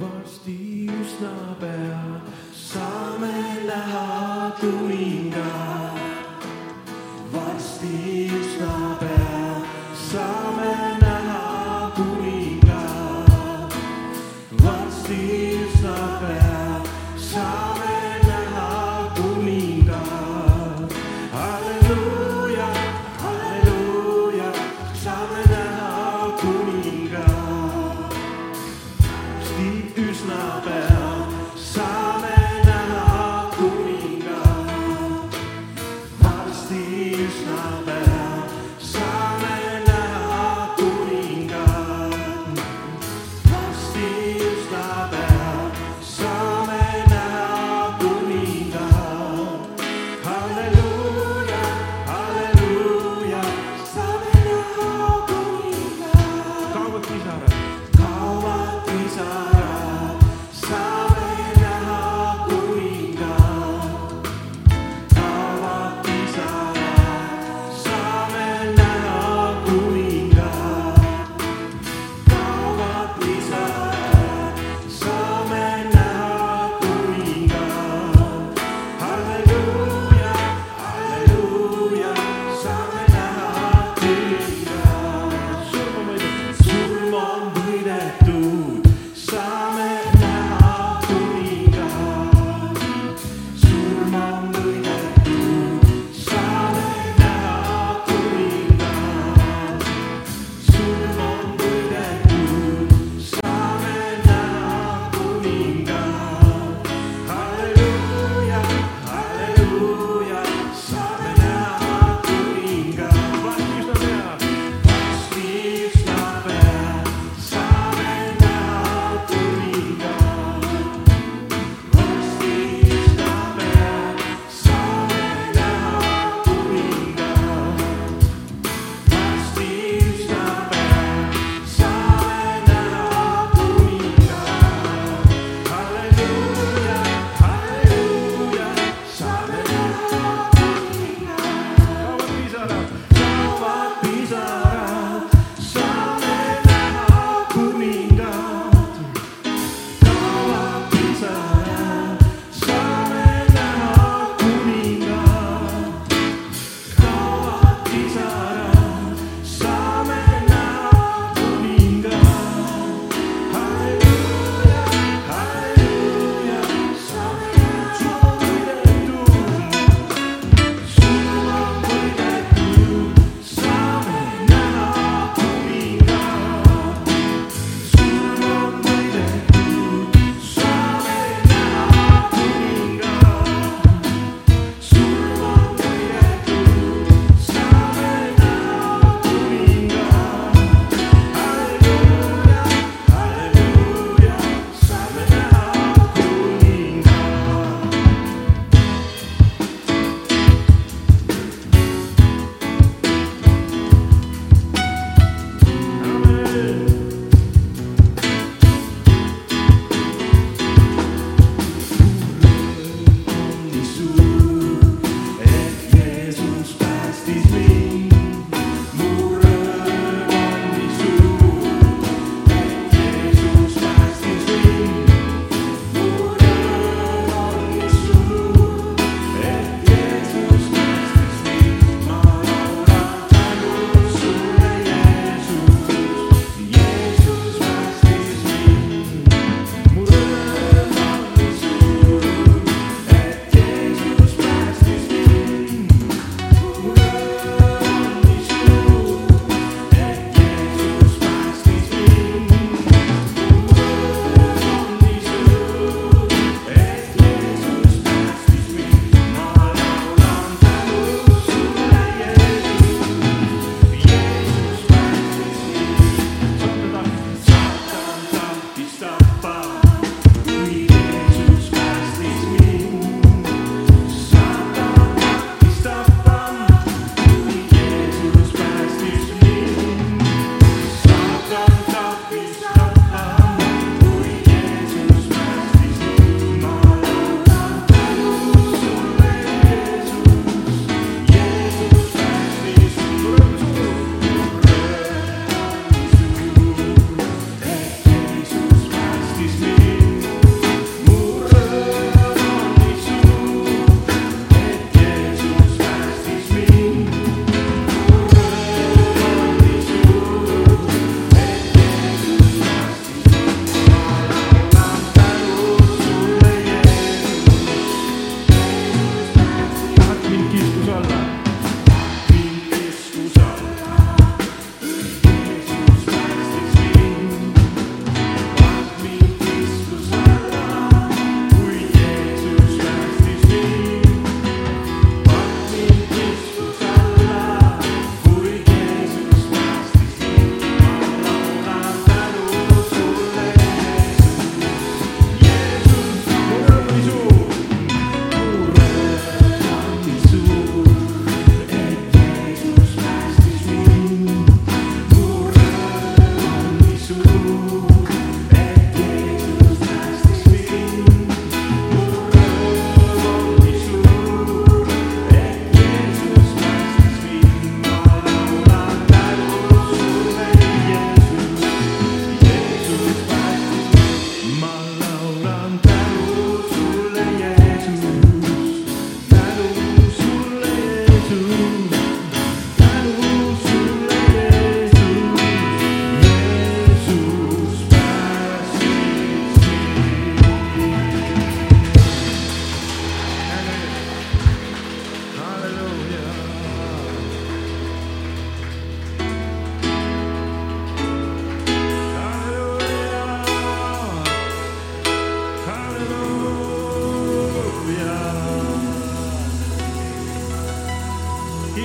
varsti üsna pea saame näha tulinga. varsti üsna pea saame stop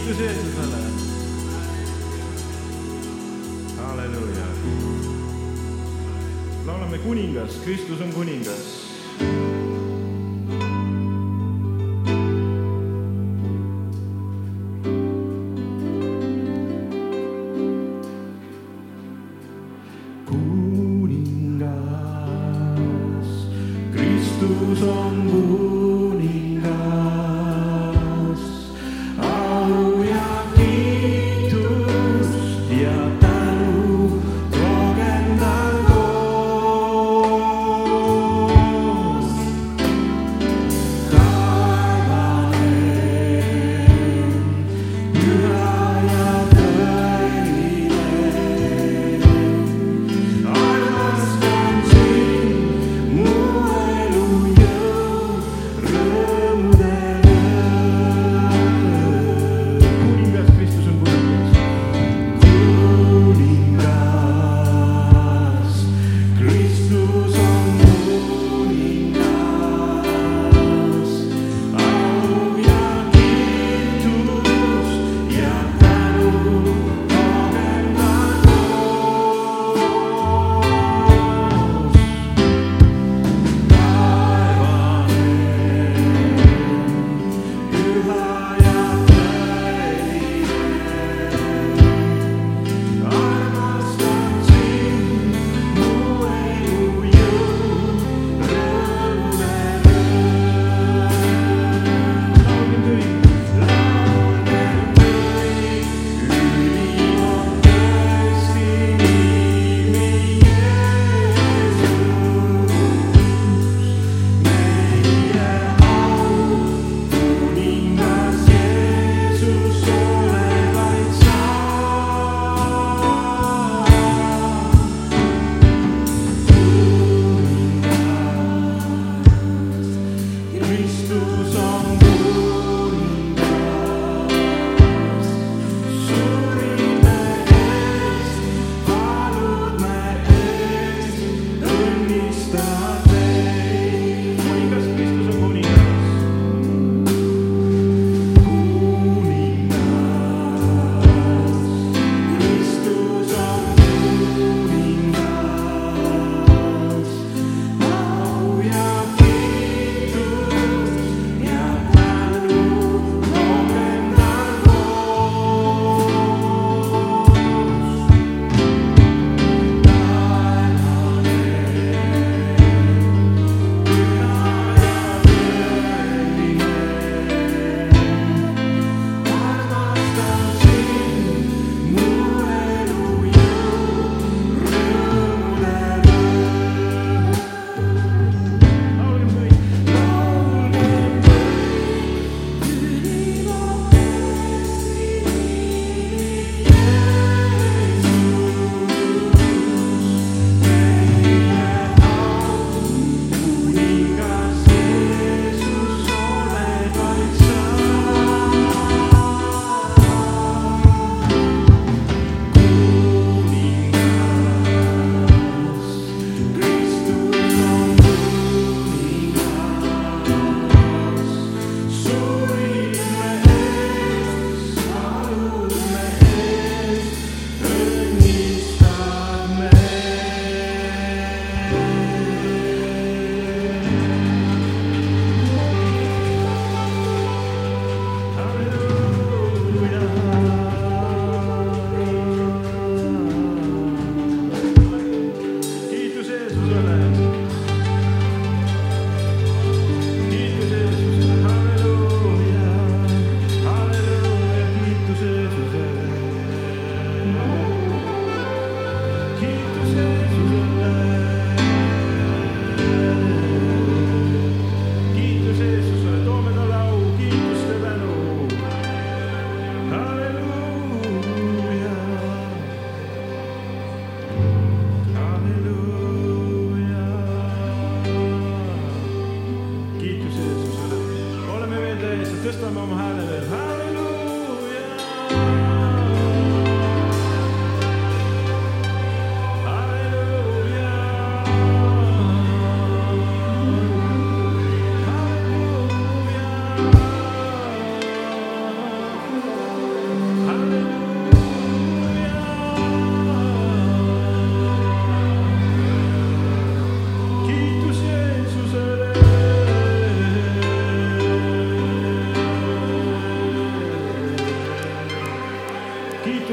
kiitus Jeesusele. halleluuja. laulame kuningas, Kristus on kuningas kuningas, Kristus on kuningas. stop.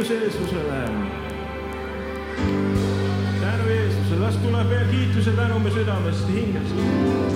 Jeesusele. tänu Jeesusele, las tuleb veel kiituse tänu me südamest, hingest.